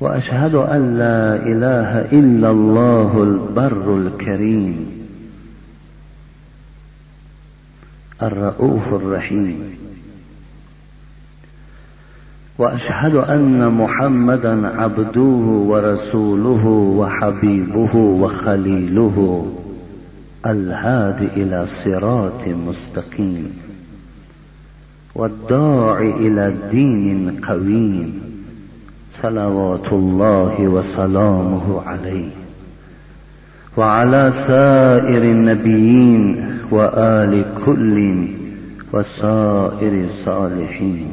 وأشهد أن لا إله إلا الله البر الكريم الرؤوف الرحيم. وأشهد أن محمدا عبده ورسوله وحبيبه وخليله الهادي إلى صراط مستقيم والداعي إلى دين قويم. صلوات الله وسلامه عليه وعلى سائر النبيين وآل كل وسائر الصالحين.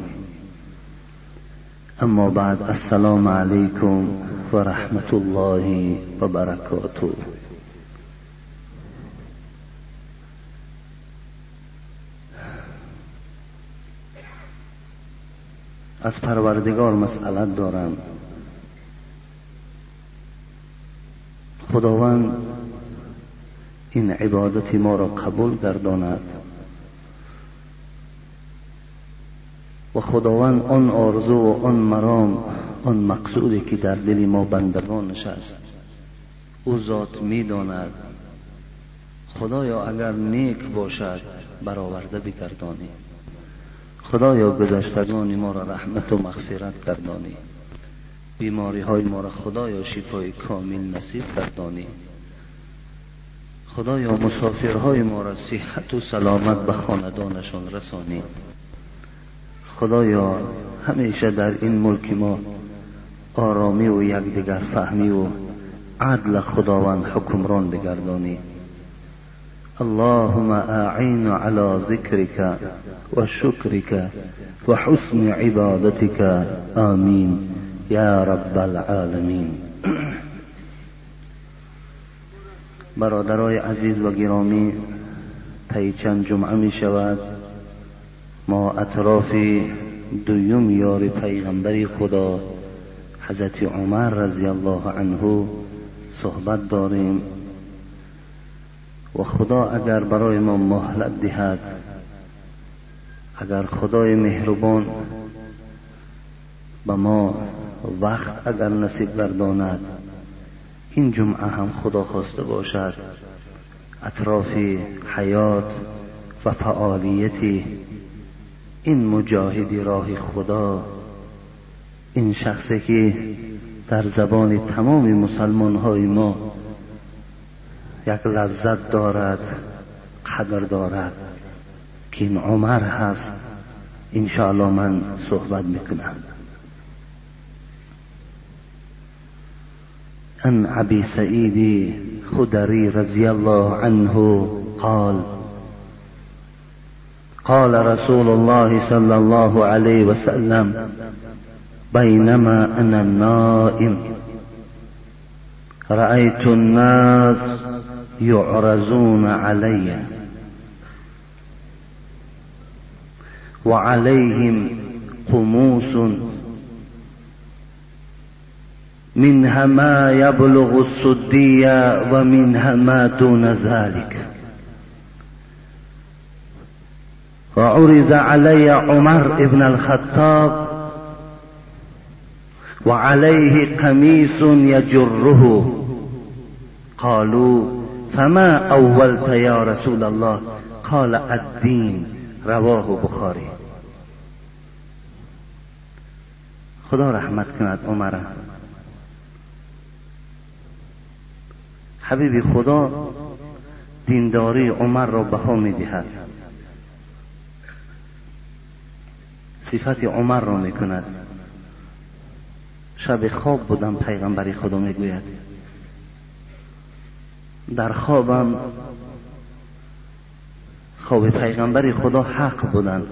أما بعد السلام عليكم ورحمة الله وبركاته. از پروردگار مسئلت دارم. خداوند این عبادت ما را قبول گرداند. و خداوند آن آرزو و آن مرام آن مقصودی که در دل ما بندگان نشست او ذات می‌داند. خدایا اگر نیک باشد برآورده بگردانی خدایا گذشتگان ما را رحمت و مغفرت گردانی. بیماری های ما را خدایا شفای کامل نصیب گردانی. خدایا مسافرهای ما را صحت و سلامت به خاندانشان رسانی. خدایا همیشه در این ملک ما آرامی و یکدیگر فهمی و عدل خداوند حکمران بگردانی. اللهم أعين على ذكرك وشكرك وحسن عبادتك. آمين. يا رب العالمين. برادرای عزیز و گرامی طی چند جمعه می شود. ما اطراف دویم یار پیغمبری خدا حضرت عمر رضی الله عنه صحبت داریم. و خدا اگر برای ما مهلت دهد اگر خدای مهربان به ما وقت اگر نصیب گرداند این جمعه هم خدا خواسته باشد. اطراف حیات و فعالیت این مجاهدی راه خدا این شخصی که در زبان تمام مسلمان های ما یک لذت دارد قدر دارد. که این عمر هست. انشاءالله من صحبت می‌کنم. عن ابي سعيد خدري رضي الله عنه قال قال رسول الله صلى الله عليه وسلم بينما انا نائم رايت الناس يعرزون علي. وعليهم قموس منها ما يبلغ السدية ومنها ما دون ذلك. وعرز علي عمر ابن الخطاب وعليه قميص يجره. قالوا فما اولت یا رسول الله؟ قال الدین رواه بخاری. خدا رحمت کند عمر. حبیبی خدا دینداری عمر را بها می‌دهد. صفت عمر را می‌کند. شب خواب بودم پیغمبری خدا می‌گوید. در خوابم خواب پیغمبری خدا حق بودند.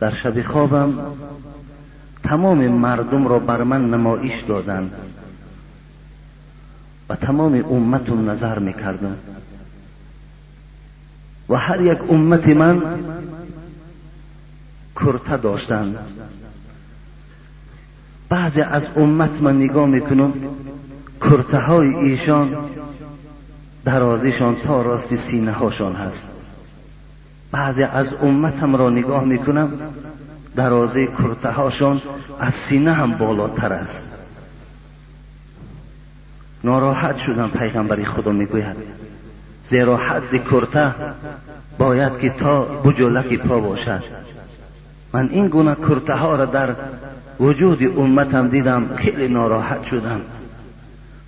در شب خوابم تمام مردم را بر من نمایش دادند و تمام امت نظر می‌کردم. و هر یک امت من کرته داشتند. بعضی از امت من نگاه می‌کنم کرته های ایشان درازیشان تا راست سینه هاشان هست. بعضی از امتم را نگاه می‌کنم درازه کرته هاشان از سینه هم بالاتر است. ناراحت شدم پیغمبری خدا می‌گوید. زیرا حد کرته باید که تا بجولک پا باشد. من این گونه کرته ها را در وجود امتم دیدم خیلی ناراحت شدم.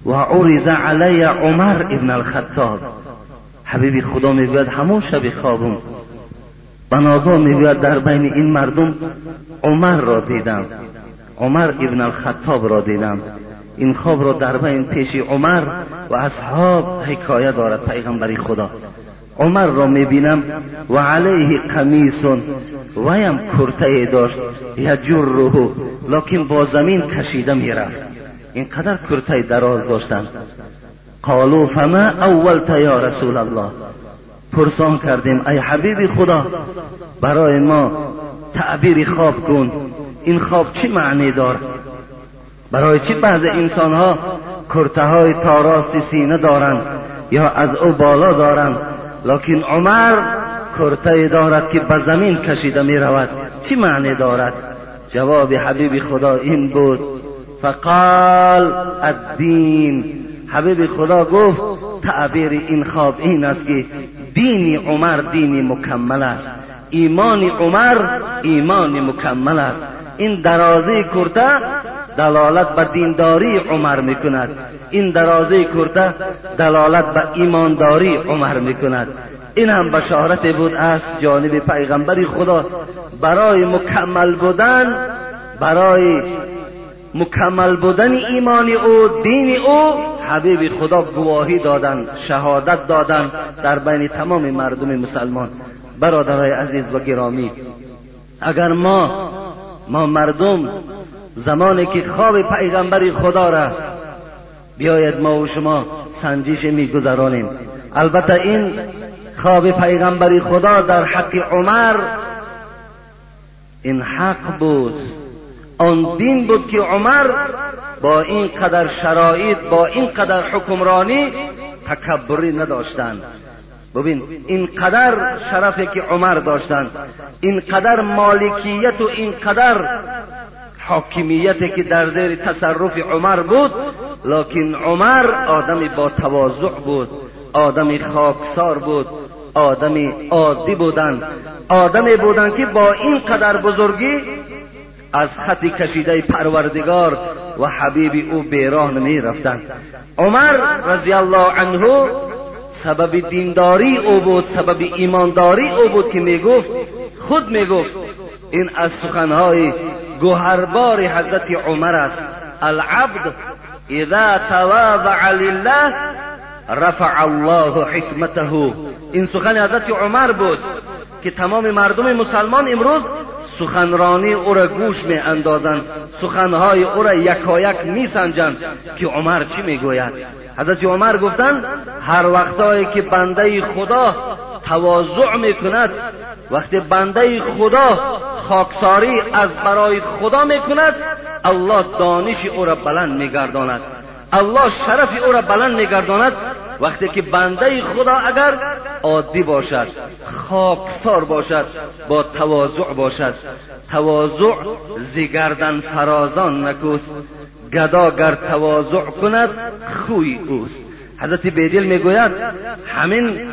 و عرض علی عمر ابن الخطاب. حبیب خدا می‌گوید همون شب خوابم. بناگاه می‌گوید در بین این مردم عمر را دیدم. عمر ابن الخطاب را دیدم. این خواب را در بین پیش عمر و اصحاب حکایه دارد پیغمبری خدا. عمر را می‌بینم و علیه قمیس ویم کرته داشت. یجره لکن با زمین کشیده می‌رفت. اینقدر کرته دراز داشتند قالو فما اولت یا رسول الله پرسان کردیم ای حبیب خدا برای ما تعبیر خواب کن این خواب چی معنی دارد برای چی بعض انسان ها کرته های تاراست سینه دارند یا از او بالا دارند لکن عمر کرته دارد که به زمین کشیده می رود چی معنی دارد؟ جواب حبیب خدا این بود. فقال الدین. حبیب خدا گفت تعبیر این خواب این است که دینی عمر دینی مکمل است. ایمان عمر ایمان مکمل است. این درازه کرده دلالت به دینداری عمر می‌کند. این درازه کرده دلالت به ایمانداری عمر می‌کند. این هم بشارت بود از جانب پیغمبر خدا. برای مکمل بودن برای مکمل بودن ایمان او دین او حبیب خدا گواهی دادن شهادت دادن در بین تمام مردم مسلمان. برادرای عزیز و گرامی اگر ما ما مردم زمانی که خواب پیغمبر خدا را بیاید ما و شما سنجش میگذرانیم. البته این خواب پیغمبر خدا در حق عمر این حق بود. آن دین بود که عمر با این قدر شرایط با این قدر حکمرانی تکبری نداشتند. ببین این قدر شرفی که عمر داشتند این قدر مالکیت و این قدر حاکمیتی که در زیر تصرف عمر بود لکن عمر آدمی با تواضع بود آدمی خاکسار بود آدمی عادی بودند. آدمی بودند که با این قدر بزرگی از خط کشیده پروردگار و حبیب او بیراه نمی رفتند عمر رضی الله عنه سبب دینداری او بود سبب ایمانداری او بود که می‌گفت خود می‌گفت این از سخنهای گوهربار حضرت عمر است. العبد اذا تواضع لله رفع الله حکمته. این سخن حضرت عمر بود که تمام مردم مسلمان امروز سخنرانی او را گوش می اندازند سخنهای او را یکایک می سنجند که عمر چی می گوید حضرت عمر گفتند هر وقتایی که بنده خدا تواضع می کند وقتی بنده خدا خاکساری از برای خدا می کند الله دانش او را بلند می گرداند الله شرف او را بلند می گرداند وقتی که بنده خدا اگر عادی باشد خاکسار باشد با تواضع باشد. تواضع زیگردن فرازان نکوست گدا گر تواضع کند خوی اوست. حضرت بیدل می‌گوید همین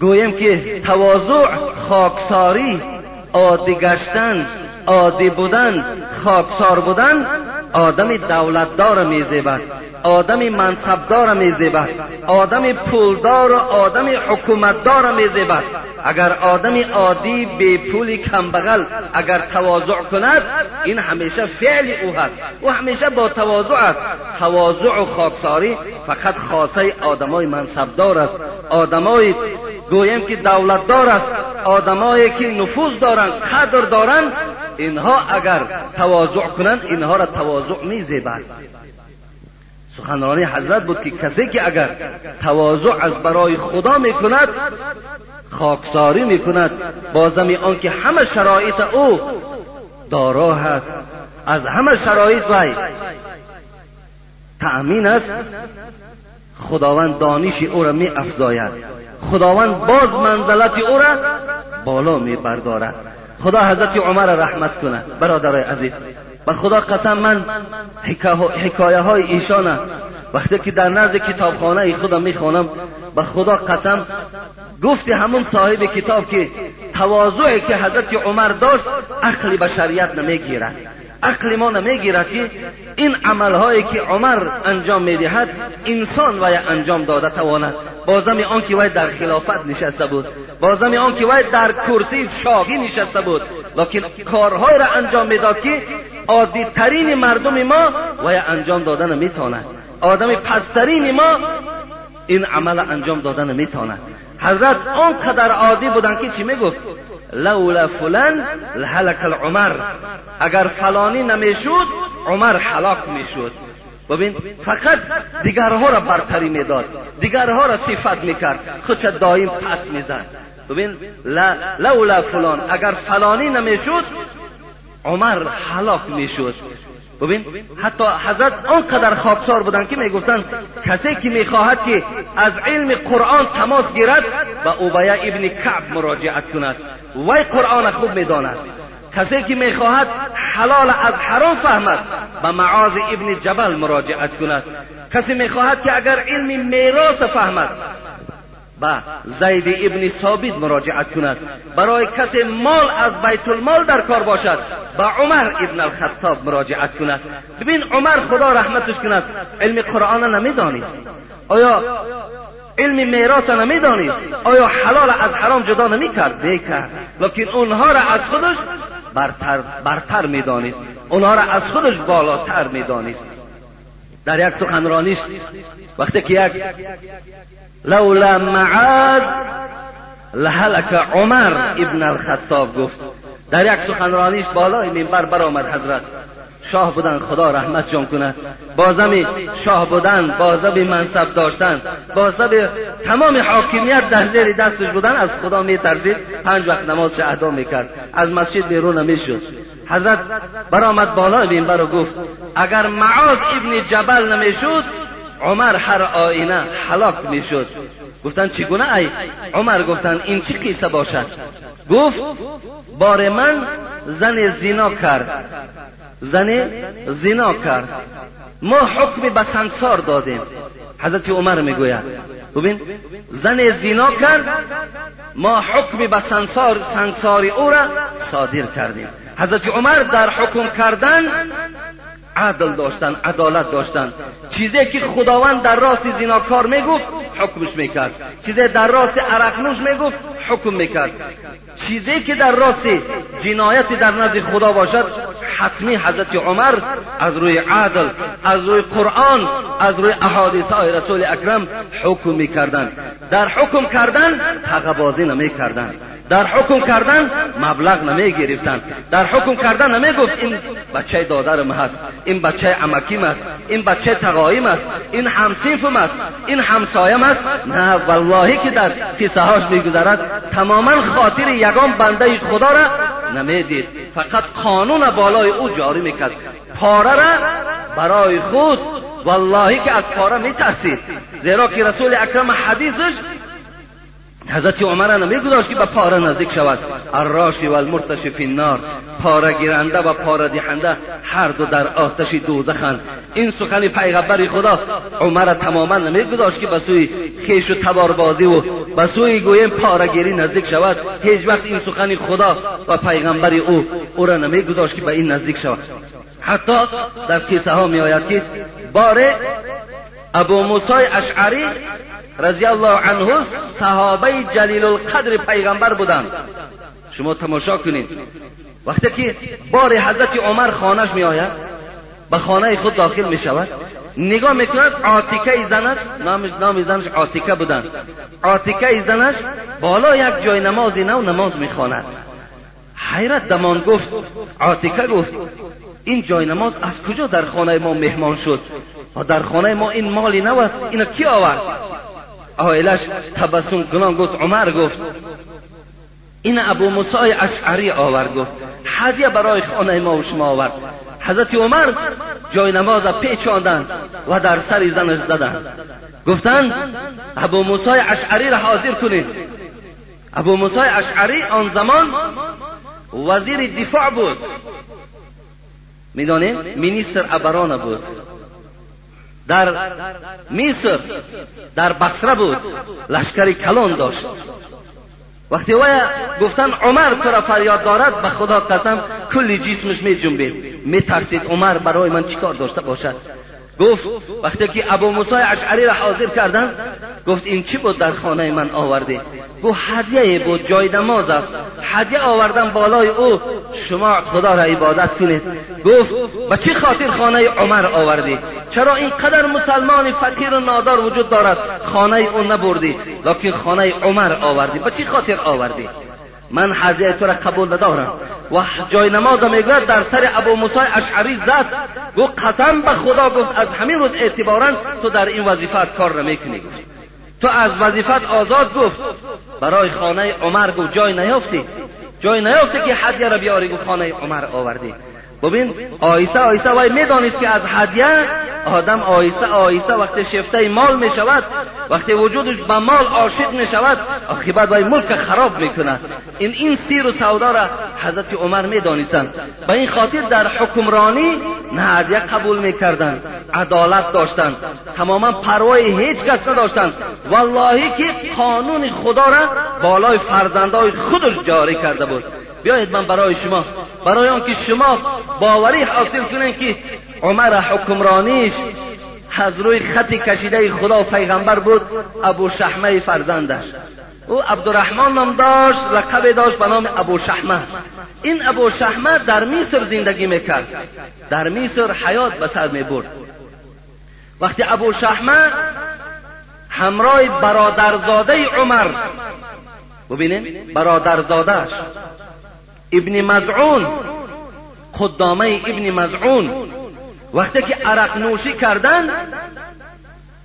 گویم که تواضع خاکساری عادی گشتن عادی بودن خاکسار بودن آدم دولتدار میزیبد. آدم منصبدار میزیبد آدم پولدار و آدم حکومتدار میزیبد اگر آدم عادی به پول کمبغل اگر تواضع کند این همیشه فعل او هست. او همیشه با تواضع است. تواضع و خاکساری فقط خاصه آدمای منصبدار است. آدمای گویم که دولتدار است. آدمایی که نفوذ دارند قدر دارند اینها اگر تواضع کنند اینها را تواضع میزیبد سخنرانی حضرت بود که کسی که اگر تواضع از برای خدا می‌کند خاکساری می‌کند بازمی آنکه همه شرایط او دارا هست از همه شرایط وی تأمین است. خداوند دانش او را می افزاید خداوند باز منزلت او را بالا می بردارد خدا حضرت عمر رحمت کنه برادرای عزیز به خدا قسم من حکایه های ایشان وقتی که در نزد کتابخانه خودم می‌خوانم به خدا قسم گفتی همون صاحب کتاب که تواضعی که حضرت عمر داشت عقل بشریت نمی‌گیرد. عقل ما نمی‌گیرد که این عملهایی که عمر انجام می‌دهد انسان وی انجام داده تواند. بازم آن که وی در خلافت نشسته بود. بازم آن که وی در کرسی شاهی نشسته بود. لکن کارهای را انجام می‌داد که عادی ترین مردم ما وی انجام داده نمی‌تواند آدم پسترین ما این عمل انجام داده نمی‌تواند حضرت آنقدر عادی بودن که چی می‌گفت؟ لولا فلان لهلك العمر. اگر فلانی نمی‌شود عمر حلاک می‌شد. ببین فقط دیگرها را برتری می‌داد. دیگرها را صفت می‌کرد. خودش دایم پس می‌زد. ببین لولا فلان. اگر فلانی نمی‌شد عمر حلاک می‌شد. ببین حتی حضرت آنقدر خوابسار بودن که می‌گفتند کسی که می‌خواهد که از علم قرآن تماس گیرد به اوبیه ابن کعب مراجعت کند. وی قرآن خوب می‌داند. کسی که می‌خواهد حلال از حرام فهمد به معاذ ابن جبل مراجعت کند. کسی می‌خواهد که اگر علم میراث فهمد به زید ابن ثابت مراجعت کند. برای کسی مال از بیت المال در کار باشد به عمر ابن الخطاب مراجعت کند. ببین عمر خدا رحمتش کند. علم قرآن نمی‌دانست. آیا علم میراث نمی‌دانست؟ آیا حلال از حرام جدا نمی‌کرد؟ کرد لکن اونها را از خودش برتر برتر می‌دانست. اونها را از خودش بالاتر می‌دانست. در یک سخنرانیش وقتی که یک لولا معاذ لهلك عمر ابن الخطاب گفت در یک سخنرانیش بالای منبر برآمد حضرت. شاه بودن خدا رحمت جان کنه بازم شاه بودن بازم منصب داشتن بازم تمام حاکمیت در زیر دستش بودن از خدا می ترسید پنج وقت نماز ادا می‌کرد. از مسجد بیرون نمی‌شد حضرت برآمد بالای منبر و گفت اگر معاذ ابن جبل نمی‌شد عمر هر آینه حلاک می‌شد. گفتن چگونه ای؟ عمر گفتن این چی قصه باشد؟ گفت بار من زن زنا کرد زن زنا کرد ما حکم به سنگسار دادیم. حضرت عمر می‌گوید ببین زن زنا کرد ما حکم به سنگسار سنگساری او را صادر کردیم. حضرت عمر در حکم کردن عدل داشتن عدالت داشتن. چیزی که خداوند در راست زیناکار می‌گفت حکمش می‌کرد. چیزی در راست عرقنوش می‌گفت حکم می‌کرد. چیزی که در راست جنایتی در نزد خدا باشد حتمی حضرت عمر از روی عدل از روی قرآن از روی احادیث های رسول اکرم حکم می‌کردند. در حکم کردن تقبازی نمی‌کردند. در حکم کردن مبلغ نمی گرفتن در حکم کردن نمی گفت این بچه دادرم هست این بچه عمکیم است این بچه تقایم است این همسیفم است این همسایم است نه والله که در قصه هاش میگذرد تماما خاطر یگان بنده خدا را نمی‌دید فقط قانون بالای او جاری می‌کرد پاره را برای خود والله که از پاره میترسید زیرا که رسول اکرم حدیثش حضرت عمر نمیگذاشت که به پاره نزدیک شود. الراشی و المرتش فی النار. پاره گیرنده و پاره دهنده هر دو در آتش دوزخند. این سخن پیغمبر خدا عمر تماما نمیگذاشت که به سوی خیش و تباربازی و به سوی گویم پارهگیری نزدیک شود. هیچ وقت این سخن خدا و پیغمبر او او را نمیگذاشت که به این نزدیک شود. حتی در کیسه ها می که باره ابو موسی اشعری رضی الله عنه صحابه جلیل القدر پیغمبر بودند شما تماشا کنید. وقتی که بار حضرت عمر خانش می آید به خانه خود داخل می شود نگاه می‌کند عاتکه زنش نام, نام زنش عاتکه بودن. عاتکه زنش بالا یک جای نمازی نو نماز می‌خواند. حیرت دمان گفت عاتکه گفت این جای نماز از کجا در خانه ما مهمان شد؟ و در خانه ما این مالی نو است اینا کی آورد؟ آیلش تبسم کنان گفت عمر گفت. این ابو موسی اشعری آورد گفت هدیه برای خانه ما و شما آورد. حضرت عمر جای نماز پیچاندند و در سر زنش زدند گفتند ابو موسی اشعری را حاضر کنید. ابو موسی اشعری آن زمان وزیر دفاع بود. می‌دانیم مینیستر ابران بود. در مصر در بصره بود لشکری کلان داشت وقتی وی گفتن عمر تو را فریاد دارد؟ به خدا قسم کلی جسمش می جنبید می ترسید عمر برای من چیکار داشته باشد؟ گفت وقتی که ابو موسی اشعری را حاضر کردن گفت این چی بود در خانه من آورده؟ گفت هدیه بود جای نماز است. هدیه آوردن بالای او شما خدا را عبادت کنید. گفت به چه خاطر خانه عمر آوردی؟ چرا اینقدر مسلمان فقیر و نادار وجود دارد؟ خانه او نبردی لکن خانه عمر آوردی. به چه خاطر آوردی؟ من هدیه تو را قبول ندارم. و جای نماز می‌گوید در سر ابو موسی اشعری زد. گفت قسم به خدا گفت از همین روز اعتبارا تو در این وظیفت کار را می‌کنی گفت. تو از وظیفت آزاد گفت. برای خانه عمر گفت جای نیافتی. جای نیافتی که هدیه را بیاری. گفت خانه عمر آوردی. ببین آیسته آیسته وای می‌دانست که از هدیه آدم آیسته آیسته وقتی شفته مال می شود وقتی وجودش به مال عاشق می شود بعد وای ملک خراب می کند این این سیر و سودا را حضرت عمر می دانستند به این خاطر در حکمرانی نه هدیه قبول می کردند عدالت داشتند تماما پروای هیچ کس نداشتند والله که قانون خدا را بالای فرزندای خودش جاری کرده بود. بیایید من برای شما برای آنکه شما باوری حاصل کنید که عمر حکمرانیش از روی خط کشیده خدا و پیغمبر بود ابو شحمه فرزندش او عبدالرحمن نام داشت لقب داشت به نام ابو شحمه. این ابو شحمه در مصر زندگی می‌کرد. در مصر حیات به سر می‌برد. وقتی ابو شحمه همراه برادرزاده عمر ببینید برادرزادهش ابن مزعون خدامه ابن مزعون. وقتی که عرق نوشی کردن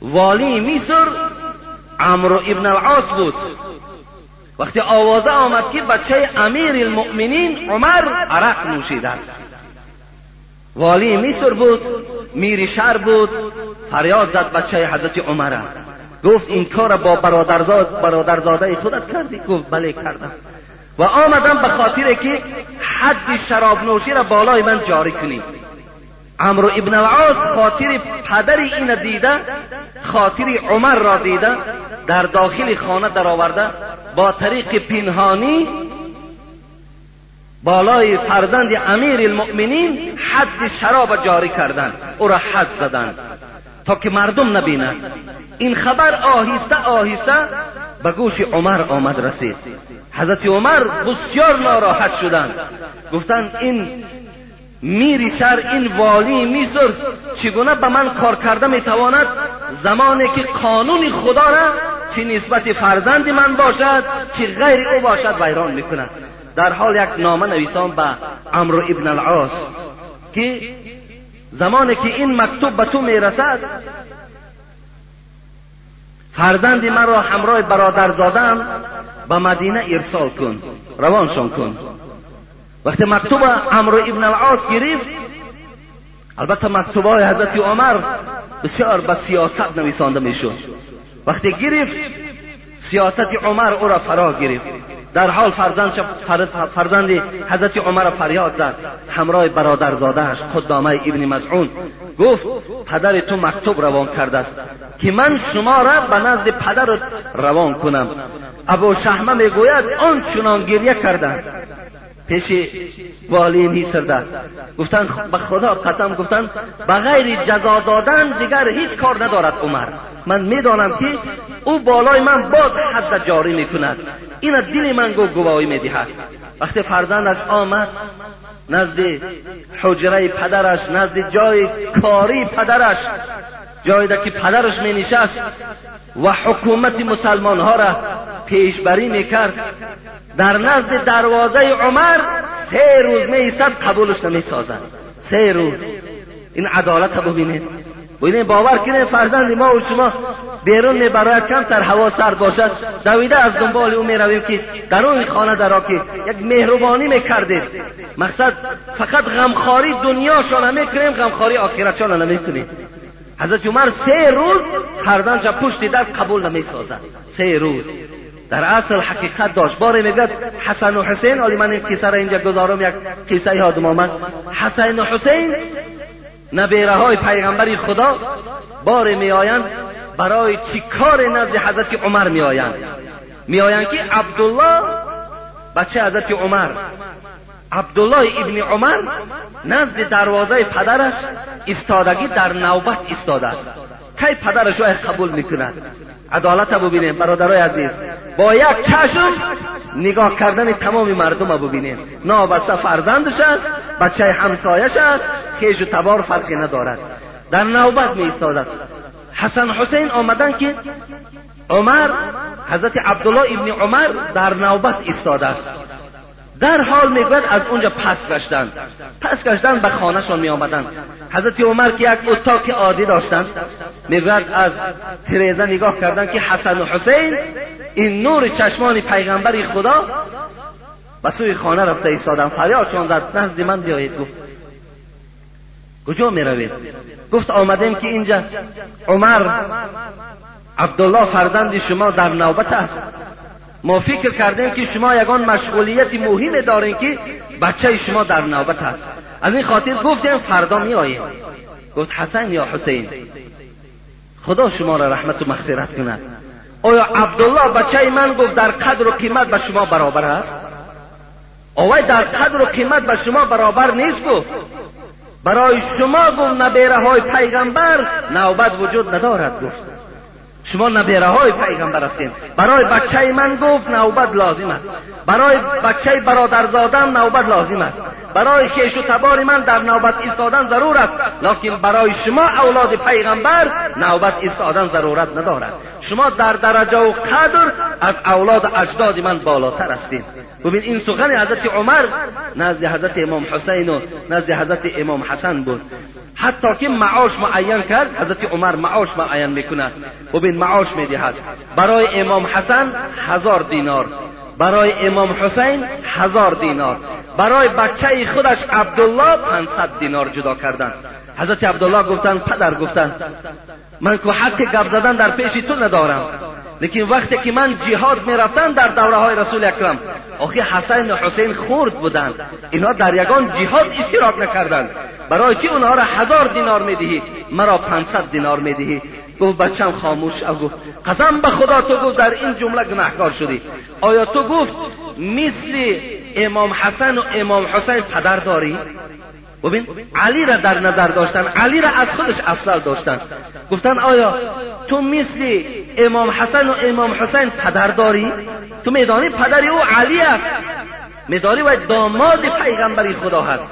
والی مصر عمرو ابن العاص بود. وقتی آوازه آمد که بچه امیر المؤمنین عمر عرق نوشیده است. والی مصر بود میر شهر بود فریاد زد بچه حضرت عمر گفت این کار با برادرزاد برادرزاده خودت کردی؟ گفت بله کردم. و آمدم به خاطر که حد شراب نوشی را بالای من جاری کنی. عمرو ابن العاص خاطر پدر این دیده خاطر عمر را دیده در داخل خانه در آورده با طریق پنهانی بالای فرزند امیر المؤمنین حد شراب جاری کردند. او را حد زدند. تا که مردم نبینند این خبر آهسته آهسته به گوش عمر آمد رسید. حضرت عمر بسیار ناراحت شدند. گفتند این میری سر این والی میزر چگونه به من کار کرده می‌تواند زمانی که قانون خدا را چه نسبت فرزند من باشد چه غیر او باشد ویران می‌کند. در حال یک نامه نویسان به عمرو ابن العاص که زمانی که این مکتوب به تو می‌رسد فرزند من را همراه برادرزادم به مدینه ارسال کن روانشان کن. وقتی مکتوب عمرو ابن العاص گرفت البته مکتوب های حضرت عمر بسیار به سیاست نویسانده می‌شد. وقتی گرفت سیاست عمر او را فرا گرفت. در حال فرزند فرزند حضرت عمر فریاد زد. همراه برادرزادهش خدامه ابن مزعون. گفت پدر تو مکتوب روان کرده است که من شما را به نزد پدر روان کنم. ابو شحمه می‌گوید آن چنان گریه کردند. پیش والی میسرده گفتن به خدا قسم گفتن بغیر جزا دادن دیگر هیچ کار ندارد عمر. من می‌دانم که او بالای من باز حد جاری می‌کند. این دل من گو گواهی می‌دهد. وقتی فرزندش آمد نزد حجره پدرش نزد جای کاری پدرش جایی که پدرش می نشست و حکومت مسلمان ها را پیشبری می کرد در نزد دروازه عمر سه روز می ایستد قبولش نمی سازد سه روز. این عدالت ببینید ببینید باور کنید فرزند ما و شما بیرون می برای کمتر هوا سرد باشد. دویده از دنبال او می رویم که در اون خانه درا که یک مهربانی می کردید مقصد فقط کنیم غمخاری آخرتشان نمی کنیم حضرت عمر سه روز فرزندش پشت در قبول نمی سازد سه روز. در اصل حقیقت داشت. باره میگد حسن و حسین آلی من این قصه را اینجا گذارم یک قصه یادم آمد. حسین و حسین نبیره های پیغمبری خدا بار میآیند برای چی کار نزد حضرت عمر میآیند؟ میآیند که عبدالله بچه حضرت عمر عبدالله ابن عمر نزد دروازه پدرش استادگی در نوبت ایستاده است. کی پدرش را قبول می‌کند؟ عدالت ببینیم برادرای عزیز. با یک چشم نگاه کردن تمام مردم ببینیم نابسته فرزندش است بچه همسایش است خیش و تبار فرقی ندارد. در نوبت می ایستادد حسن حسین آمدن که عمر حضرت عبدالله ابن عمر در نوبت ایستاده است. در حال می‌گوید از اونجا پس گشتن. پس گشتن به خانهشان می آمدن حضرت عمر که یک اتاق عادی داشتند می‌گوید از تریزه نگاه کردن که حسن و حسین این نور چشمان پیغمبر خدا به سوی خانه رفته ایستادن. فریاد چون زد نزد من بیایید. گفت کجا می روید گفت آمدیم که اینجا. عمر عبدالله فرزند شما در نوبت است. ما فکر کردیم که شما یگان مشغولیت مهم دارین که بچه شما در نوبت است از این خاطر گفتیم فردا می گفت حسن یا حسین؟ خدا شما را رحمت و مغفرت کند. آیا عبدالله بچه من گفت در قدر و قیمت به شما برابر است؟ آوای در قدر و قیمت به شما برابر نیست گفت؟ برای شما گفت نبیره های پیغمبر نوبت وجود ندارد گفت. شما نبیره های پیغمبر هستین. برای بچه من گفت نوبت لازم است. برای بچه برادرزادم نوبت لازم است. برای خیش و تبار من در نوبت ایستادن ضرور است. لکن برای شما اولاد پیغمبر نوبت ایستادن ضرورت ندارد. شما در درجه و قدر از اولاد اجداد من بالاتر هستید ببین این سخن حضرت عمر نزد حضرت امام حسین و نزد حضرت امام حسن بود. حتی که معاش معین کرد حضرت عمر معاش معین می‌کند. ببین معاش می‌دهد. برای امام حسن هزار دینار. برای امام حسین هزار دینار. برای بچه خودش عبدالله 500 دینار جدا کردند حضرت عبدالله گفتن پدر گفتن من که حق گپ زدن در پیش تو ندارم. لیکن وقتی که من جهاد می‌رفتم در دوره های رسول اکرم آخه حسین و حسین خورد بودند. اینا در یگان جهاد اشتراک نکردند. برای چی اونها را هزار دینار می‌دهی؟ مرا پنصد دینار می‌دهی. گفت بچم خاموش او گفت قسم به خدا تو گفت در این جمله گناهکار شدی. آیا تو گفت مثل امام حسن و امام حسین پدر داری؟ ببین علی را در نظر داشتن علی را از خودش افضل داشتن. گفتن آیا تو مثل امام حسن و امام حسین پدر داری؟ تو میدانی پدری او علی است. میدانی و داماد پیغمبری خدا هست.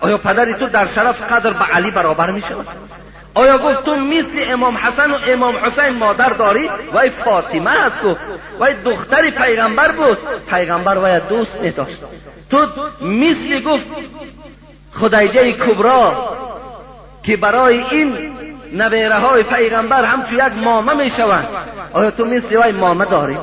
آیا پدری تو در شرف قدر به علی برابر می شود آیا گفت تو مثل امام حسن و امام حسین مادر داری؟ وای فاطمه هست گفت. وای دختری پیغمبر بود. پیغمبر وای دوست می داشت تو مثل گفت خدیجه کبرا که برای این نبیره های پیغمبر همچون یک مامه می شوند آیا تو مثل وای مامه داری؟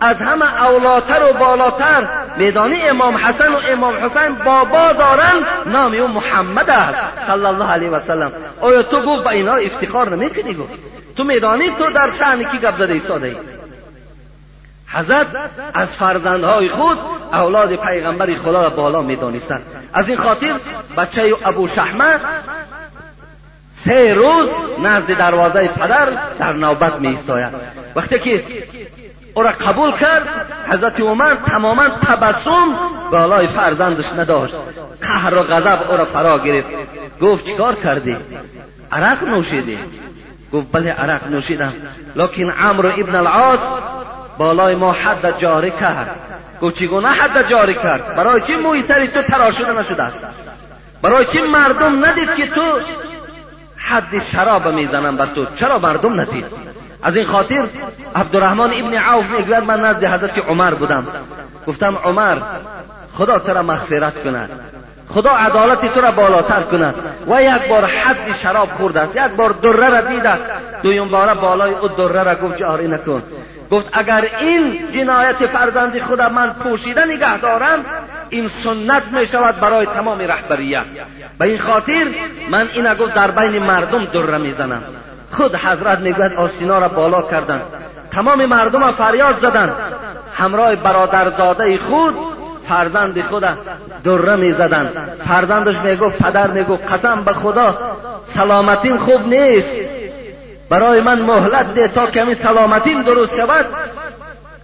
از همه اولاتر و بالاتر. میدانی امام حسن و امام حسین بابا دارن؟ نام او محمد است. صلی الله علیه و سلم. آیا تو گفت به اینا افتخار نمی‌کنی؟ گفت. تو میدانی تو در شأن کی گپ زده ایستاده ای حضرت از فرزندهای خود اولاد پیغمبر خدا را بالا می‌دانستند. از این خاطر بچه ابو شحمه سه روز نزد دروازه پدر در نوبت می وقتی که او را قبول کرد. حضرت عمر تماما تبسم بالای فرزندش نداشت. قهر و غضب او را فرا گرفت. گفت چیکار کردی؟ عرق نوشیدی؟ گفت بله عرق نوشیدم. لکن عمرو ابن العاص بالای ما حد جاری کرد. گفت چگونه حد جاری کرد. برای چی موی سری تو تراشده نشده است؟ برای چی مردم ندید که تو حد شراب می‌زنم بر تو؟ چرا مردم ندید؟ از این خاطر عبدالرحمن ابن عوف می‌گوید من نزد حضرت عمر بودم گفتم عمر خدا تو را مغفرت کند خدا عدالت تو را بالاتر کند. و یک بار حد شراب خورده است یک بار دره را دید است. دویم باره بالای او دره را گفت جاری نکن. گفت اگر این جنایت فرزند خدا من پوشیده نگه دارم این سنت می شود برای تمام رهبریت. به این خاطر من این گفت در بین مردم دره می‌زنم. خود حضرت می‌گوید آسینا را بالا کردند. تمام مردم فریاد زدند همراه برادرزاده خود فرزند خود دره می‌زدن. فرزندش می‌گفت پدر می‌گفت قسم به خدا سلامتیم خوب نیست. برای من مهلت ده تا کمی سلامتیم درست شود.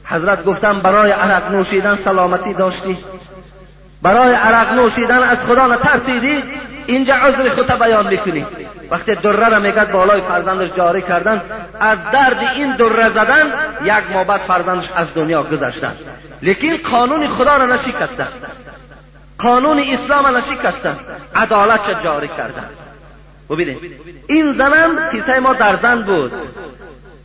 حضرت گفتم برای عرق نوشیدن سلامتی داشتی. برای عرق نوشیدن از خدا نترسیدی؟ اینجا عذر خودت بیان می‌کنی. وقتی دره را میگد بالای فرزندش جاری کردن از درد این دره زدن یک ماه بعد فرزندش از دنیا گذشتن. لیکن قانون خدا را نشکستن قانون اسلام را نشکستن عدالت جاری کردن ببینید این زنم کیسه ما در زن بود.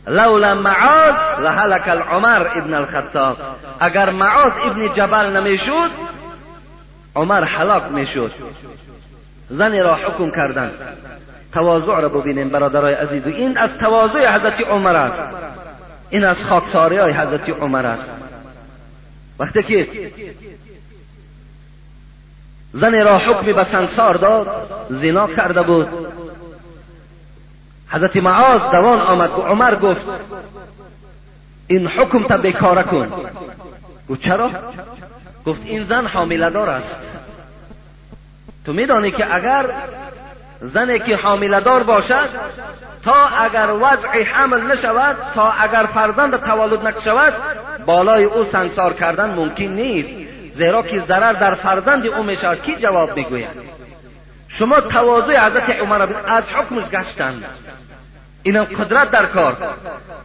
لولا معاذ لهلك العمر ابن الخطاب. اگر معاذ ابن جبل نمی‌شد عمر حلاک می‌شد. زنی را حکم کردن تواضع را ببینیم برادرای عزیز این از تواضع حضرت عمر است. این از خاکساری های حضرت عمر است. وقتی که زن را حکمی به سنگسار داد زنا کرده بود. حضرت معاذ دوان آمد و عمر گفت این حکم تا بیکاره کن. گفت چرا؟ گفت این زن حامله دار است. تو میدانی که اگر زنی که حامله دار باشد تا اگر وضع حمل نشود تا اگر فرزند تولد نشود بالای او سنگسار کردن ممکن نیست. زیرا که ضرر در فرزند او می‌شود. کی جواب می‌گوید؟ شما تواضع حضرت عمر از حکمش گشتند اینم قدرت در کار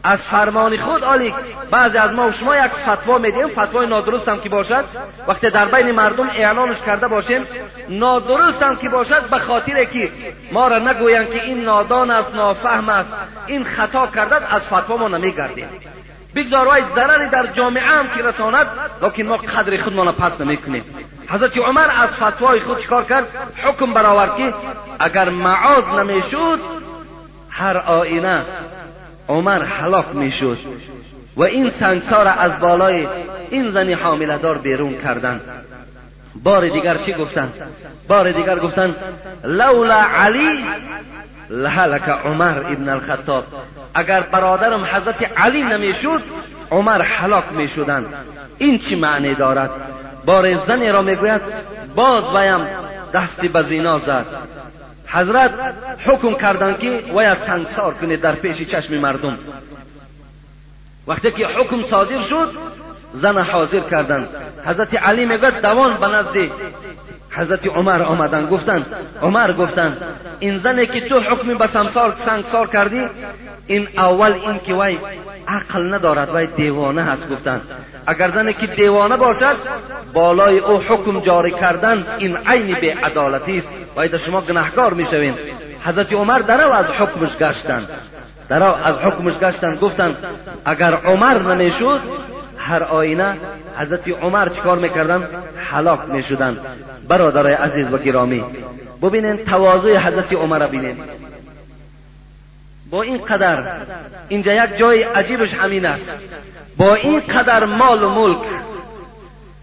از فرمان خود آلی بعضی از ما و شما یک فتوا میدیم. فتوای نادرست هم که باشد. وقتی در بین مردم اعلانش کرده باشیم نادرست هم که باشد به خاطر که ما را نگویند که این نادان است نافهم است. این خطا کرده از فتوا ما نمیگردیم. بگذار وای ضرری در جامعه هم که رساند لیکن ما قدر خودمان پس نمی‌کنیم. حضرت عمر از فتوای خود چکار کرد؟ حکم برآورد که اگر معاذ نمی‌شد هر آینه عمر حلاک می‌شد و این سنگسار از بالای این زنی حامله دار بیرون کردند. بار دیگر چی گفتن بار دیگر گفتن لولا علی لهلک عمر ابن الخطاب. اگر برادرم حضرت علی نمی‌شد عمر حلاک می‌شدند. این چی معنی دارد؟ بار زنی را می‌گوید باز ویم دستی به زینا زد. حضرت حکم کردند که باید سنگسار کنید در پیش چشم مردم. وقتی که حکم صادر شد زن حاضر کردند حضرت علی میگد دوان به نزد حضرت عمر آمدن گفتن عمر گفتن این زنی که تو حکم به سمسار سنگسار کردی این اول این که وای عقل ندارد وای دیوانه هست گفتن. اگر زنی که دیوانه باشد بالای او حکم جاری کردن این عین به عدالتی است باید شما گناهکار می‌شوین حضرت عمر درو از حکمش گشتن. درو از حکمش گشتن گفتن اگر عمر نمی‌شد هر آینه حضرت عمر چیکار می‌کردن؟ حلاک می‌شدن. برادرای عزیز و گرامی ببینین تواضع حضرت عمر ببینین با این قدر اینجا یک جای عجیبش همین است. با این قدر مال و ملک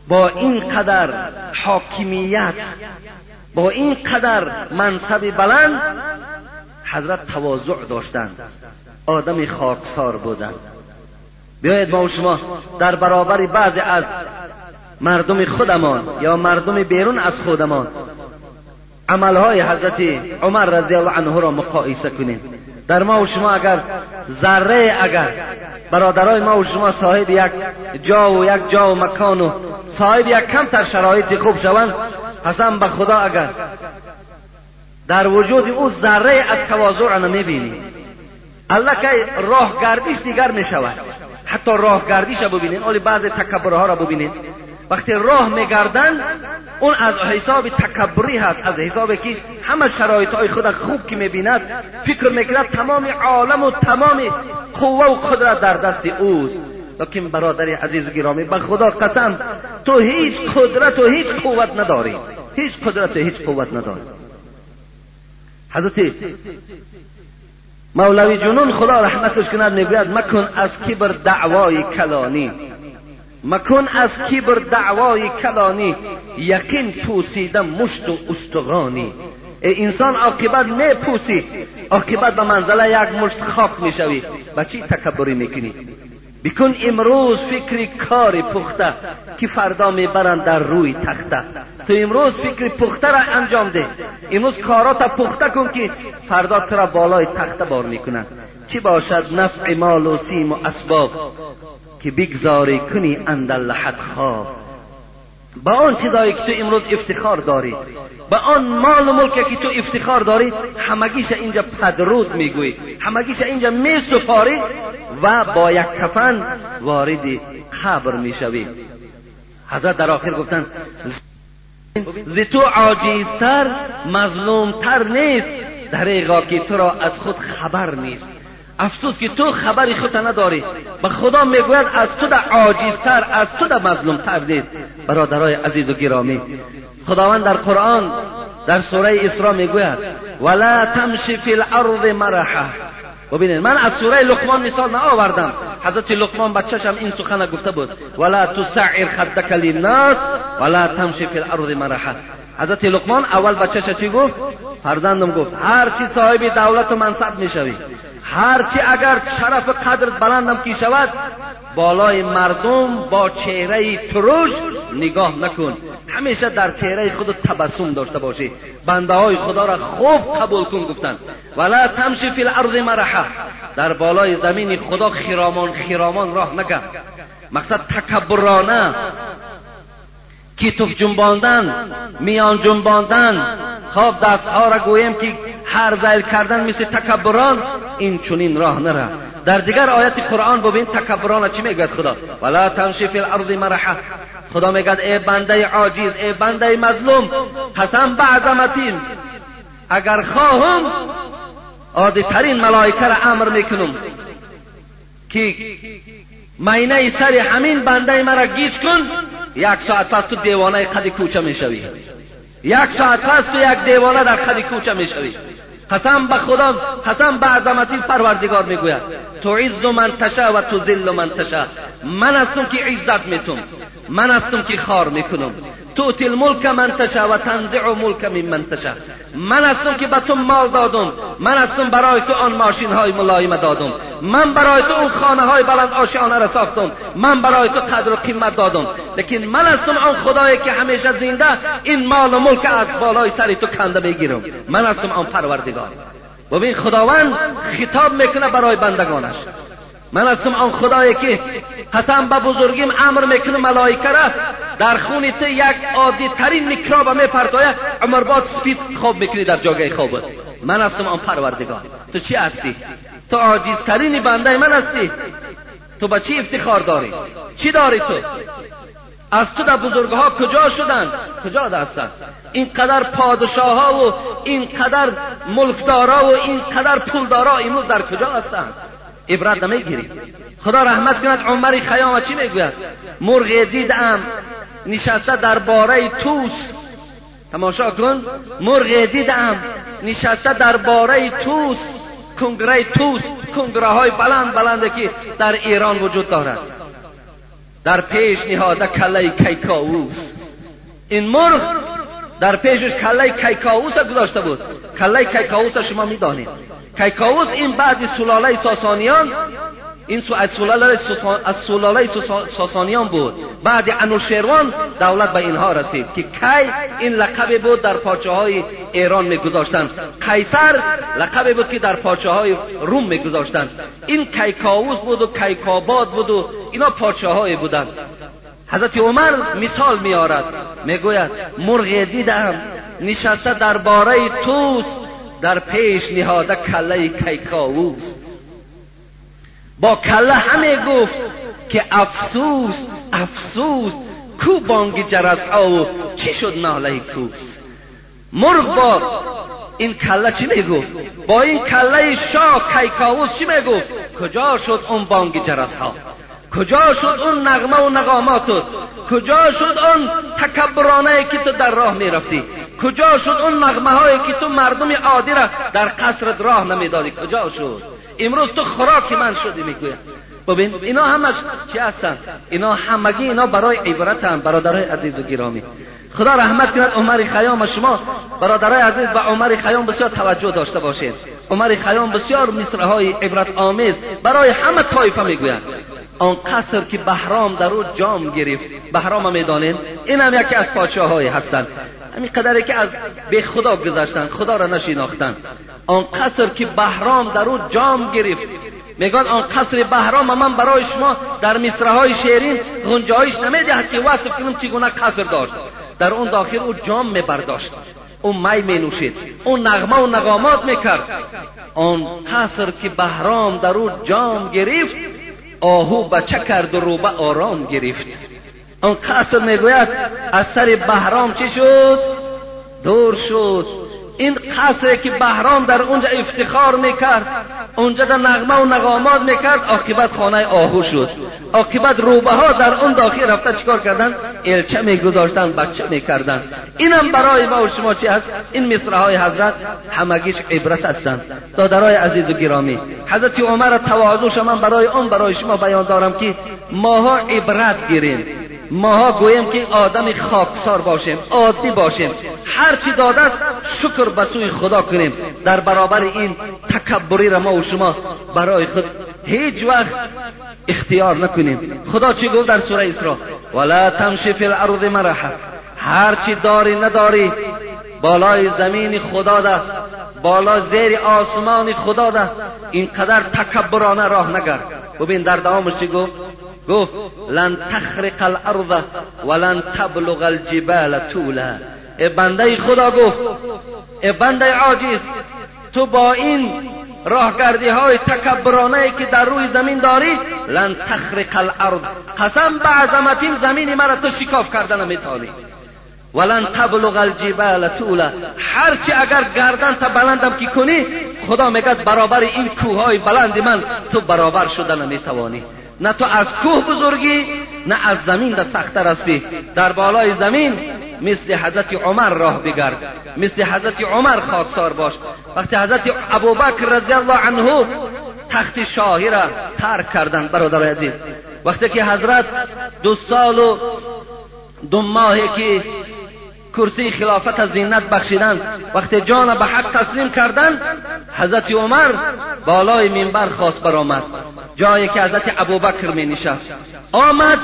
با این قدر حاکمیت با این قدر منصب بلند حضرت تواضع داشتند آدم خاکسار بودند بیاید ما و شما در برابر بعضی از مردم خودمان یا مردم بیرون از خودمان عملهای حضرت عمر رضی الله عنه را مقایسه کنیم. در ما و شما اگر ذره اگر برادرای ما و شما صاحب یک جا و یک جا و مکان و صاحب یک کمتر شرایط خوب شوند قسم به خدا اگر در وجود او ذره از تواضع را نمی‌بینی الله که راه گردیش دیگر می شود حتی راه گردیش را ببینید اولی بعض تکبرها را ببینید وقتی راه میگردن اون از حساب تکبری هست از حسابی که همه شرایط های خود خوب که می‌بیند فکر می‌کند تمام عالم و تمام قوه و قدرت در دست اوست. لیکن برادر عزیز گرامی به خدا قسم تو هیچ قدرت و هیچ قوت نداری. هیچ قدرت و هیچ قوت نداری. حضرت مولوی جنون خدا رحمتش کند می‌گوید مکن از کبر دعوای کلانی. مکن از کبر دعوای کلانی. یقین پوسیده مشت و استغانی. ای انسان عاقبت نه پوسی عاقبت به منزله یک مشت خاک می‌شوی. و چی تکبری می‌کنی؟ بکن امروز فکر کار پخته که فردا می‌برند در روی تخته. تو امروز فکر پخته را انجام ده. امروز کارات پخته کن که فردا تو را بالای تخته بار می‌کنند چی باشد نفع مال و سیم و اسباب که بگذاری کنی اندر لحد خواب. با آن چیزایی که تو امروز افتخار داری با آن مال و ملکی که تو افتخار داری همگیش اینجا پدرود می‌گویی همگیش اینجا میسپاری و با یک کفن وارد قبر می‌شوی. حضرت در آخر گفتن ز تو عاجزتر مظلومتر نیست دریغا که تو را از خود خبر نیست. افسوس که تو خبری خود نداری. به خدا می‌گوید از تو در عاجزتر از تو در مظلومتر نیست. برادرای عزیز و گرامی خداوند در قرآن در سوره اسراء می‌گوید ولا تمشی فی الارض مرحه ببینید من از سوره لقمان مثال نآوردم. حضرت لقمان بچه‌شم این سخن گفته بود ولا تسعر خدک للناس ولا تمشی فی الارض مرحه حضرت لقمان اول بچه‌ش چی گفت؟ فرزندم گفت هر چی صاحب دولت و منصب می‌شوی. هرچی اگر شرف قدر بلندم کی شود بالای مردم با چهره تروش نگاه نکن. همیشه در چهره خود تبسم داشته باشی. بنده های خدا را خوب قبول کن گفتن. ولا تمشی فی الارض مرحه در بالای زمین خدا خیرامان خیرامان راه نکن. مقصد تکبرانه کیتوف جنباندن میان جنباندن خواب دستها را گویم که هر زیل کردن مثل تکبران این چونین راه نره در دیگر آیت قرآن ببین تکبران چی میگد خدا ولا تمشی فی الارض مرحه خدا میگد ای بنده عاجز ای بنده مظلوم قسم به عظمتیم اگر خواهم عادی ترین ملائکه را امر می‌کنم که مینه سر همین بنده مرا گیج کن. یک ساعت پس تو دیوانه قد کوچه می‌شوی. یک ساعت پس تو یک دیوانه در قد کوچه می‌شوی. قسم به خدا قسم به عظمتی پروردگار می‌گوید. تو عز من تشا و تو ذل من تشا من هستم که عزت میتم من هستم که خار می‌کنم. توتی الملک من تشا و تنزع ملک من من تشا. من هستم که به تو مال دادم. من هستم برای تو آن ماشین های ملایم دادم. من برای تو اون خانه های بلند آشیانه را ساختم. من برای تو قدر و قیمت دادم. لیکن من هستم آن خدایی که همیشه زنده این مال و ملک از بالای سری تو کنده می‌گیرم. من هستم آن پروردگار. ببین خداوند خطاب می‌کنه برای بندگانش. من هستم آن خدایی که قسم به بزرگیم امر می‌کنه ملائکه را در خون تو یک عادی ترین میکروب میپرتاید عمر باد سپید خواب می‌کنی در جاگه خواب. من هستم آن پروردگار. تو چی هستی؟ تو عاجزترین بنده من هستی. تو به چی افتخار داری؟ چی داری تو؟ از تو در بزرگها کجا شدن؟ کجا هستند اینقدر پادشاه ها و اینقدر ملکدارا و اینقدر پولدارا امروز در کجا هستند عبرت نمی‌گیری خدا رحمت کند عمر خیام چی می‌گوید؟ مرغ دیدم نشسته در باره توس تماشا کن. مرغ دیدم نشسته در باره توس کنگره توس کنگره های بلند بلنده که در ایران وجود دارد. در پیش نهاده کله کیکاووس. این مرغ در پیشش کله کیکاووس گذاشته بود. کله کیکاووس شما می‌دانید. کیکاووس این بعد سلاله ساسانیان این از سلاله از سلاله ساسانیان بود. بعد انوشیروان دولت به اینها رسید که کی این لقب بود در پاچه های ایران میگذاشتند قیصر لقب بود که در پاچه های روم میگذاشتند این کیکاووس بود و کیکاباد بود و اینا پاچه های بودند حضرت عمر مثال میارد می‌گوید مرغ دیدم نشسته در باره توس در پیش نهاده کله کیکاووس. با کله همه گفت که افسوس افسوس کو بانگ جرس ها و چی شد ناله کوس؟ مرغ با این کله چی می‌گفت با این کله شاه کیکاووس چی می‌گفت کجا شد اون بانگ جرس ها؟ کجا شد اون نغمه و نغاماتت کجا شد اون تکبرانه که تو در راه می‌رفتی؟ کجا شد اون نغمه هایی که تو مردم عادی را در قصرت راه نمی‌دادی؟ کجا شد؟ امروز تو خوراک من شدی می‌گوید ببین اینا همش چی هستن؟ اینا همگی اینا برای عبرت هم برادرای عزیز و گرامی. خدا رحمت کند عمر خیام شما برادرای عزیز و عمر خیام بسیار توجه داشته باشید عمر خیام بسیار های عبرت آمیز برای همه طایفه می‌گوید آن قصر که بهرام در او جام گرفت بهرام می‌دانین؟ این هم یکی از پادشاه هستند همین قدری که از به خدا گذاشتن خدا را نشیناختن. آن قصر که بهرام در او جام گرفت. میگن آن قصر بهرام من برای شما در مصره های شیرین غنجه هایش نمی‌دهد که وصف کنم چگونه قصر داشت. در اون داخل او جام میبرداشت. اون می می نوشید اون نغمه و نغامات می‌کرد. آن قصر که بهرام در او جام گرفت آهو بچه کرد و روبه آرام گرفت. آن قصر می‌گوید از سر بهرام چی شد؟ دور شد. این قصری که بهرام در اونجا افتخار می‌کرد اونجا در نغمه و نغامات می‌کرد عاقبت خانه آهو شد. عاقبت روبه ها در اون داخل رفته چیکار کردن؟ الچه میگذاشتن بچه می‌کردن. اینم برای ما و شما چی هست؟ این مصره های حضرت همگیش عبرت هستند. دادرای عزیز و گرامی حضرت عمر تواضعش من برای اون برای شما بیان دارم که ماها عبرت گیریم. ماها گویم که آدم خاکسار باشیم عادی باشیم. هر چی داده است شکر به سوی خدا کنیم. در برابر این تکبری را ما و شما برای خود هیچ وقت اختیار نکنیم. خدا چی گفت در سوره اسراء؟ ولا تمشی فی الارض مرحا. هر چی داری نداری بالای زمین خدا ده بالا زیر آسمان خدا ده اینقدر تکبرانه راه نگرد ببین در دوامش چی گفت؟ گفت لن تخرق الارض ولن تبلغ الجبال طولا. ای بنده خدا گفت ای بنده عاجز تو با این راهگردی های تکبرانه که در روی زمین داری لن تخرق الارض. قسم به عظمتیم زمین مرا تو شکاف کردن نمیتانی ولن تبلغ الجبال طولا. هرچی اگر گردن تا بلندم که کنی خدا میگد برابر این کوه های بلند من تو برابر شدن نمی‌توانی نه تو از کوه بزرگی نه از زمین در سختتر هستی در بالای زمین مثل حضرت عمر راه بگرد مثل حضرت عمر خاکسار باش. وقتی حضرت ابوبکر رضی الله عنه تخت شاهی را ترک کردن برادر عزیز. وقتی که حضرت دو سال و دو ماهی که کرسی خلافت از زینت بخشیدن. وقتی جان به حق تسلیم کردن حضرت عمر بالای منبر خواست برآمد. جایی که حضرت ابوبکر می نشست آمد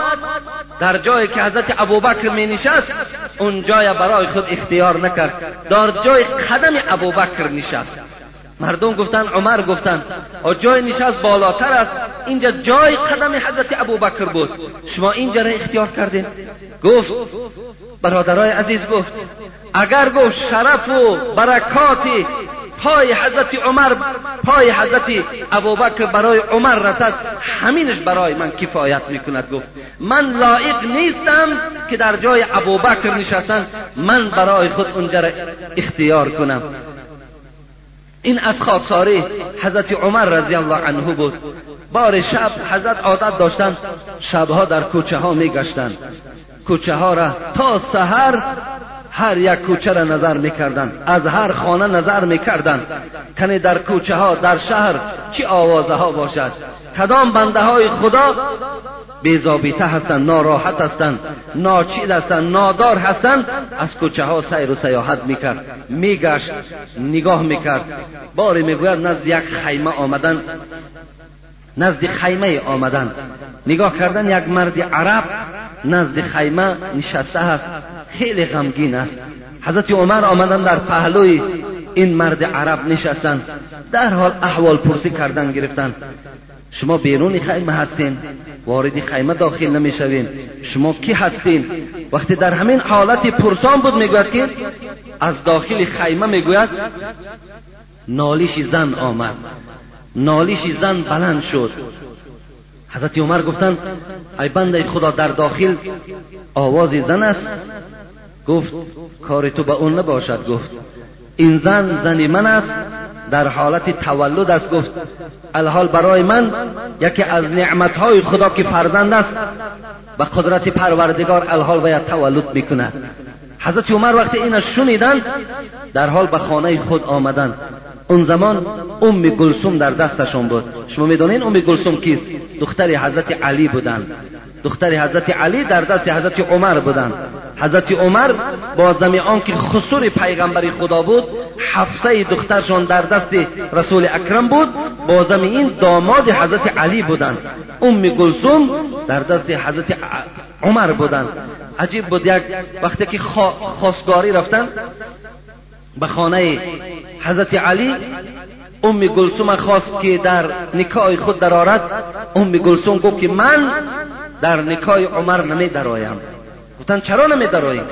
در جایی که حضرت ابوبکر می نشست اون جای برای خود اختیار نکرد. در جای قدم ابوبکر نشست. مردم گفتن عمر گفتن و جای نشست بالاتر است. اینجا جای قدم حضرت ابوبکر بود. شما اینجا را اختیار کردین؟ گفت برادرای عزیز گفت اگر گفت شرف و برکات پای حضرت عمر پای حضرت ابوبکر برای عمر رسد همینش برای من کفایت می‌کند. گفت من لایق نیستم که در جای ابوبکر نشستن من برای خود اونجا را اختیار کنم. این از خاکساری حضرت عمر رضی الله عنه بود. بار شب حضرت عادت داشتن شبها در کوچه ها میگشتند کوچه ها را تا سحر هر یک کوچه را نظر می‌کردند. از هر خانه نظر می‌کردند. کنی در کوچه ها در شهر چی آوازه ها باشد؟ کدام بنده های خدا بیزابیته هستند ناراحت هستند ناچیل هستند نادار هستند؟ از کوچه ها سیر و سیاحت می‌کرد. میگشت نگاه می‌کرد. باری می‌گوید نزد یک خیمه آمدن نزد خیمه آمدن. نگاه کردن یک مرد عرب نزد خیمه نشسته است. خیلی غمگین است. حضرت عمر آمدن در پهلوی این مرد عرب نشستن. در حال احوال پرسی کردن گرفتن. شما بیرون خیمه هستین. وارد خیمه داخل نمی‌شوین. شما کی هستین؟ وقتی در همین حالت پرسان بود می‌گوید که از داخل خیمه می‌گوید نالیش زن آمد. نالیش زن بلند شد. حضرت عمر گفتن ای بنده خدا در داخل آواز زن است. گفت کار تو به اون نباشد. گفت این زن زنی من است. در حالت تولد است. گفت الحال برای من یکی از نعمتهای خدا که فرزند است. به قدرت پروردگار الحال باید تولد می‌کند. حضرت عمر وقتی اینش شنیدن در حال به خانه خود آمدن. اون زمان ام گلسوم در دستشون بود. شما می‌دونین ام گلسوم کیست؟ دختر حضرت علی بودن. دختر حضرت علی در دست حضرت عمر بودن. حضرت عمر با زمیان که خسور پیغمبر خدا بود حفصه دخترشان در دست رسول اکرم بود با این داماد حضرت علی بودند. ام گلسوم در دست حضرت عمر بودند. عجیب بود یک وقتی که خواستگاری رفتن به خانه حضرت علی ام گلسوم خواست که در نکاح خود درآرد. ام گلسوم گفت که من در نکاح عمر نمی درایم گفتن چرا نمی درایی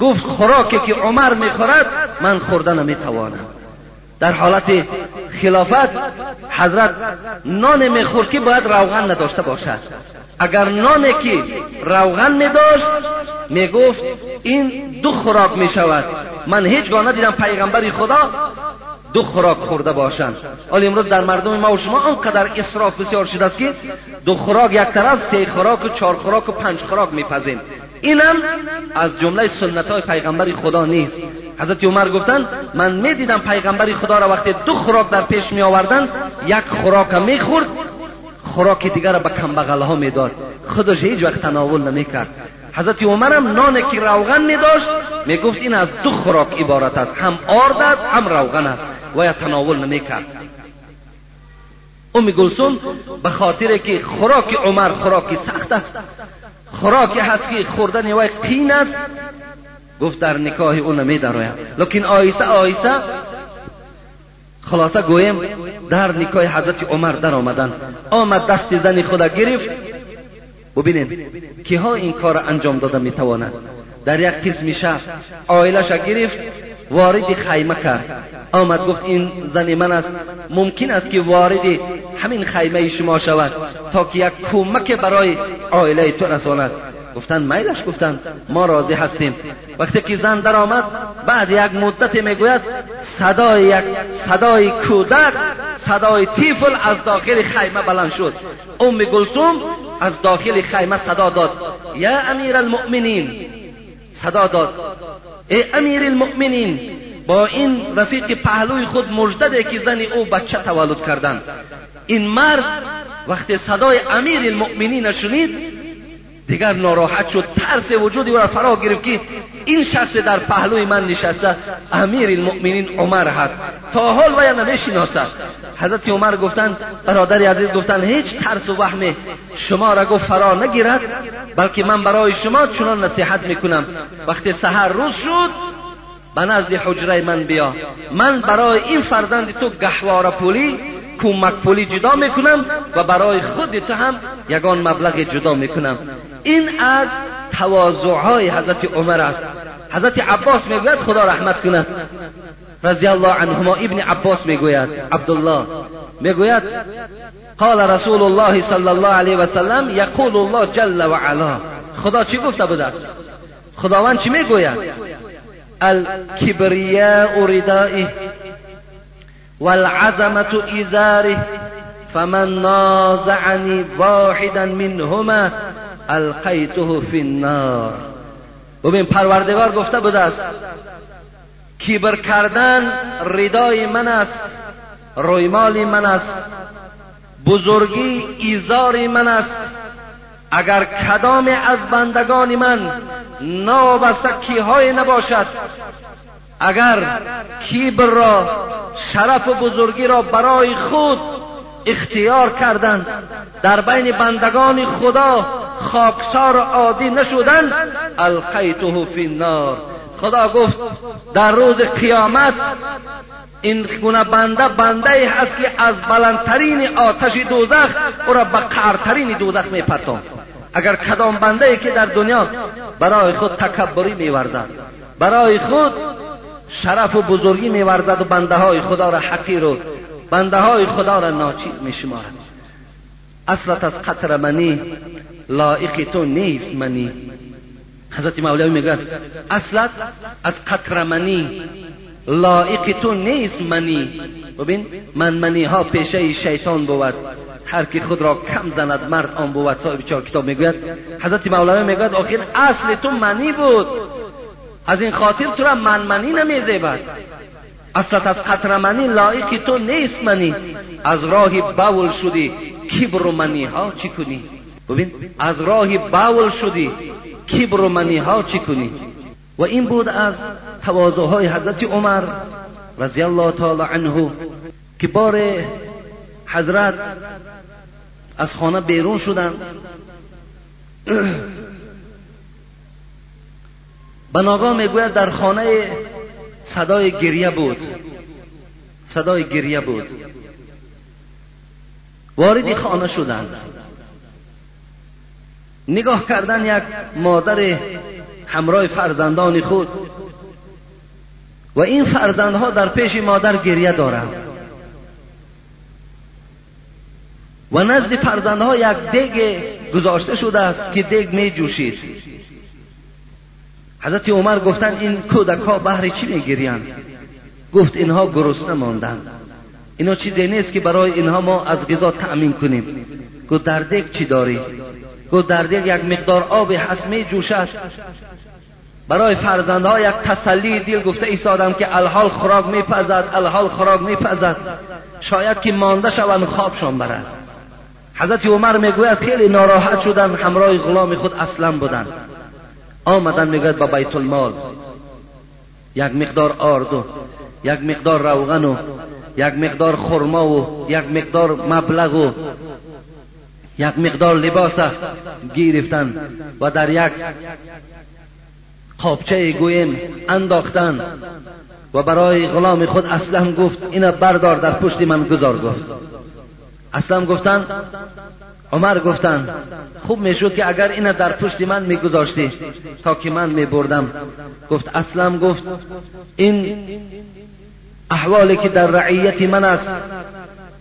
گفت خوراکی که عمر می‌خورد من خورده نمی‌توانم در حالت خلافت حضرت نان می‌خورد که باید روغن نداشته باشد. اگر نانی که روغن می داشت می گفت این دو خوراک می شود من هیچ گاه ندیدم پیغمبری خدا دو خوراک خورده باشند. حالا امروز در مردم ما و شما آنقدر اصراف بسیار شده است که دو خوراک یک طرف سه خوراک و چهار خوراک و پنج خوراک میپذیم اینم از جمله سنت های پیغمبر خدا نیست. حضرت عمر گفتن من می‌دیدم پیغمبر خدا را وقتی دو خوراک در پیش می آوردن یک خوراک می‌خورد خوراک دیگر را به کمبغل ها می‌داد. خودش هیچ وقت تناول نمی‌کرد. حضرت عمر هم نان که روغن می داشت می گفت این از دو خوراک عبارت است هم آرد است هم روغن است. و یا تناول نمی کرد ام گلسون به خاطر که خوراک عمر خوراکی سخت است خوراکی هست که خوردن وی قین است گفت در نکاح او نمی دراید لیکن آیسه آیسه خلاصه گویم در نکاح حضرت عمر در آمدن. آمد دست زن خدا گرفت. ببینید که ها این کار انجام داده می‌توانند در یک قسم شهر آیلش گرفت. وارد خیمه کرد آمد گفت این زن من است. ممکن است که وارد همین خیمه شما شود تا که یک کمک برای آیله تو رساند. گفتن میلش گفتن ما راضی هستیم. وقتی که زن در آمد بعد یک مدت می‌گوید صدای یک صدای کودک صدای تیفل از داخل خیمه بلند شد. ام گلسوم از داخل خیمه صدا داد. یا امیر المؤمنین صدا داد. ای امیر المؤمنین با این رفیق پهلوی خود مجدده که زن او بچه تولد کردند. این مرد وقتی صدای امیر المؤمنین شنید دیگر ناراحت شد. ترس وجودی او را فرا گرفت که این شخص در پهلوی من نشسته امیر المؤمنین عمر هست. تا حال وی نمی‌شناسد حضرت عمر گفتند برادر عزیز گفتند هیچ ترس و وهم شما را گفت فرا نگیرد بلکه من برای شما چنان نصیحت می‌کنم. وقتی سحر روز شد به نزد حجره من بیا. من برای این فرزند تو گهواره پولی کمک پولی جدا می‌کنم و برای خود تو هم یگان مبلغ جدا می‌کنم. این از تواضعهای حضرت عمر است. حضرت عباس می‌گوید خدا رحمت کند. رضی الله عنهما ابن عباس می‌گوید عبدالله. می‌گوید قال رسول الله صلی الله علیه و سلم یقول الله جل و علا. خدا چی گفته بود است خداوند چی می‌گوید؟ الکبریاء ردائه والعظمة إزاره فمن نازعني واحدا منهما القیته فی النار. ببین پروردگار گفته بوده است کیبر کردن ردای من است رویمال من است بزرگی ایزار من است. اگر کدام از بندگان من نابسته های نباشد اگر کیبر را شرف و بزرگی را برای خود اختیار کردند. در بین بندگان خدا خاکسار عادی نشدند. القیته فی النار. خدا گفت در روز قیامت این گونه بنده بنده ای هست که از بلندترین آتش دوزخ او را به قرترین دوزخ میپرتان اگر کدام بنده ای که در دنیا برای خود تکبری میورزد برای خود شرف و بزرگی میورزد و بنده های خدا را حقیر و بنده های خدا را ناچیز میشمارد. اصلت از قطر منی لائق تو نیست منی. حضرت مولوی میگه اصلت از قطر منی لائق تو نیست منی. ببین من منی ها پیشه شیطان بود. هر کی خود را کم زند مرد آن بود. صاحب چهار کتاب می‌گوید حضرت مولوی می‌گوید آخر اصل تو منی بود. از این خاطر تو را منمنی نمیزیبد. اصلت از قطر منی لایق تو نیست منی. از راه باول شدی کبر منی ها چی کنی؟ ببین از راه باول شدی کبر منی ها چی کنی؟ و این بود از تواضع های حضرت عمر رضی الله تعالی عنه که بار حضرت از خانه بیرون شدن بناگاه می‌گوید در خانه صدای گریه بود. صدای گریه بود. واردی خانه شدند نگاه کردن یک مادر همراه فرزندان خود. و این فرزندها در پیش مادر گریه دارند. و نزد فرزندها یک دگ گذاشته شده است که دگ می جوشید حضرت عمر گفتند این کودک ها چی می گریند گفت اینها گرسنه ماندند اینا چیزی نیست که برای اینها ما از غذا تأمین کنیم. گفت در دگ چی داری؟ گفت در دل یک مقدار آب هست می جوشد برای فرزندها یک تسلی دل گفته ایستادم که الحال خوراک میپزد الحال خوراک میپزد. شاید که مانده شوند خوابشان برد حضرت عمر می‌گوید خیلی ناراحت شدن همراه غلام خود اسلم بودند. آمدن می‌گوید با بیت المال یک مقدار آردو یک مقدار روغن و یک مقدار خرما و یک مقدار مبلغ و یک مقدار لباس گرفتن و در یک قابچه گویم انداختن و برای غلام خود اسلم گفت اینا بردار در پشت من گذار گفت. اسلم گفتن عمر گفتن خوب می‌شد که اگر اینا در پشت من میگذاشتی. تا که من میبردم. گفت اسلم گفت این احوالی که در رعیت من است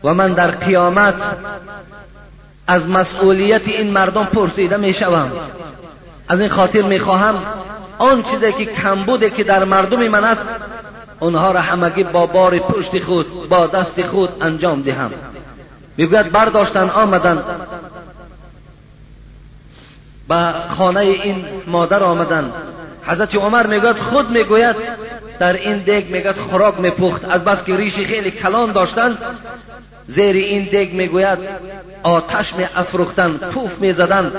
و من در قیامت از مسئولیت این مردم پرسیده می شوم از این خاطر می خواهم آن چیزی که کم بوده که در مردم من است اونها را همگی با بار پشت خود با دست خود انجام دهم. می‌گوید برداشتن آمدن. به خانه این مادر آمدن. حضرت عمر می‌گوید خود می‌گوید در این دیگ می‌گوید خوراک میپخت. از بس که ریشی خیلی کلان داشتن زیر این دیگ می‌گوید آتش می افروختن پوف می زدن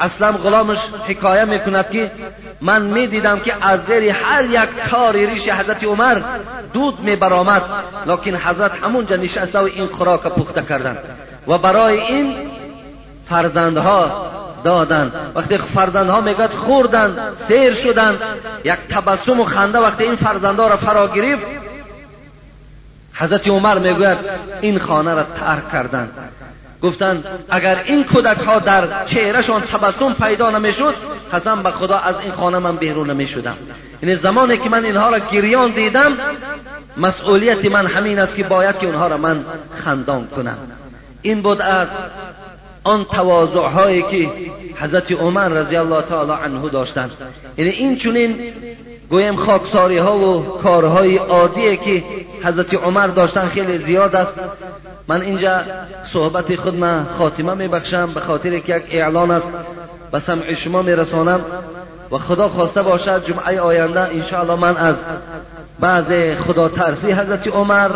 اصلا غلامش حکایه می‌کند که من می‌دیدم که از زیر هر یک کار ریش حضرت عمر دود می برآمد لکن حضرت همونجا نشسته و این خوراک پخته کردن. و برای این فرزندها دادن. وقتی فرزندها میگد خوردن سیر شدن یک تبسم و خنده وقتی این فرزندها را فرا گرفت حضرت عمر می‌گوید این خانه را ترک کردند گفتند اگر این کودک ها در چهرهشان تبسم پیدا نمی‌شد قسم به خدا از این خانه من بیرون نمی‌شدم. یعنی زمانی که من اینها را گریان دیدم مسئولیت من همین است که باید که اونها را من خندان کنم. این بود از آن تواضع هایی که حضرت عمر رضی الله تعالی عنه داشتند. یعنی این چونین گویم خاکساری ها و کارهای عادی که حضرت عمر داشتن خیلی زیاد است. من اینجا صحبت خود من خاتمه می بخشم به خاطر که یک اعلان است. به سمع شما می رسانم و خدا خواسته باشد جمعه آینده انشاءالله من از بعض خدا ترسی حضرت عمر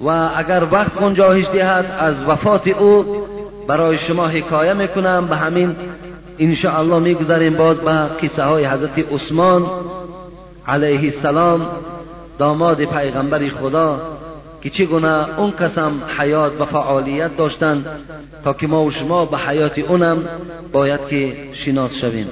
و اگر وقت گنجاهش دهد از وفات او برای شما حکایه می‌کنم. به همین انشاءالله می‌گذاریم باز به قصه های حضرت عثمان علیه السلام داماد پیغمبر خدا که چگونه اون قسم حیات و فعالیت داشتند تا که ما و شما به حیات اونم باید که شناس شویم.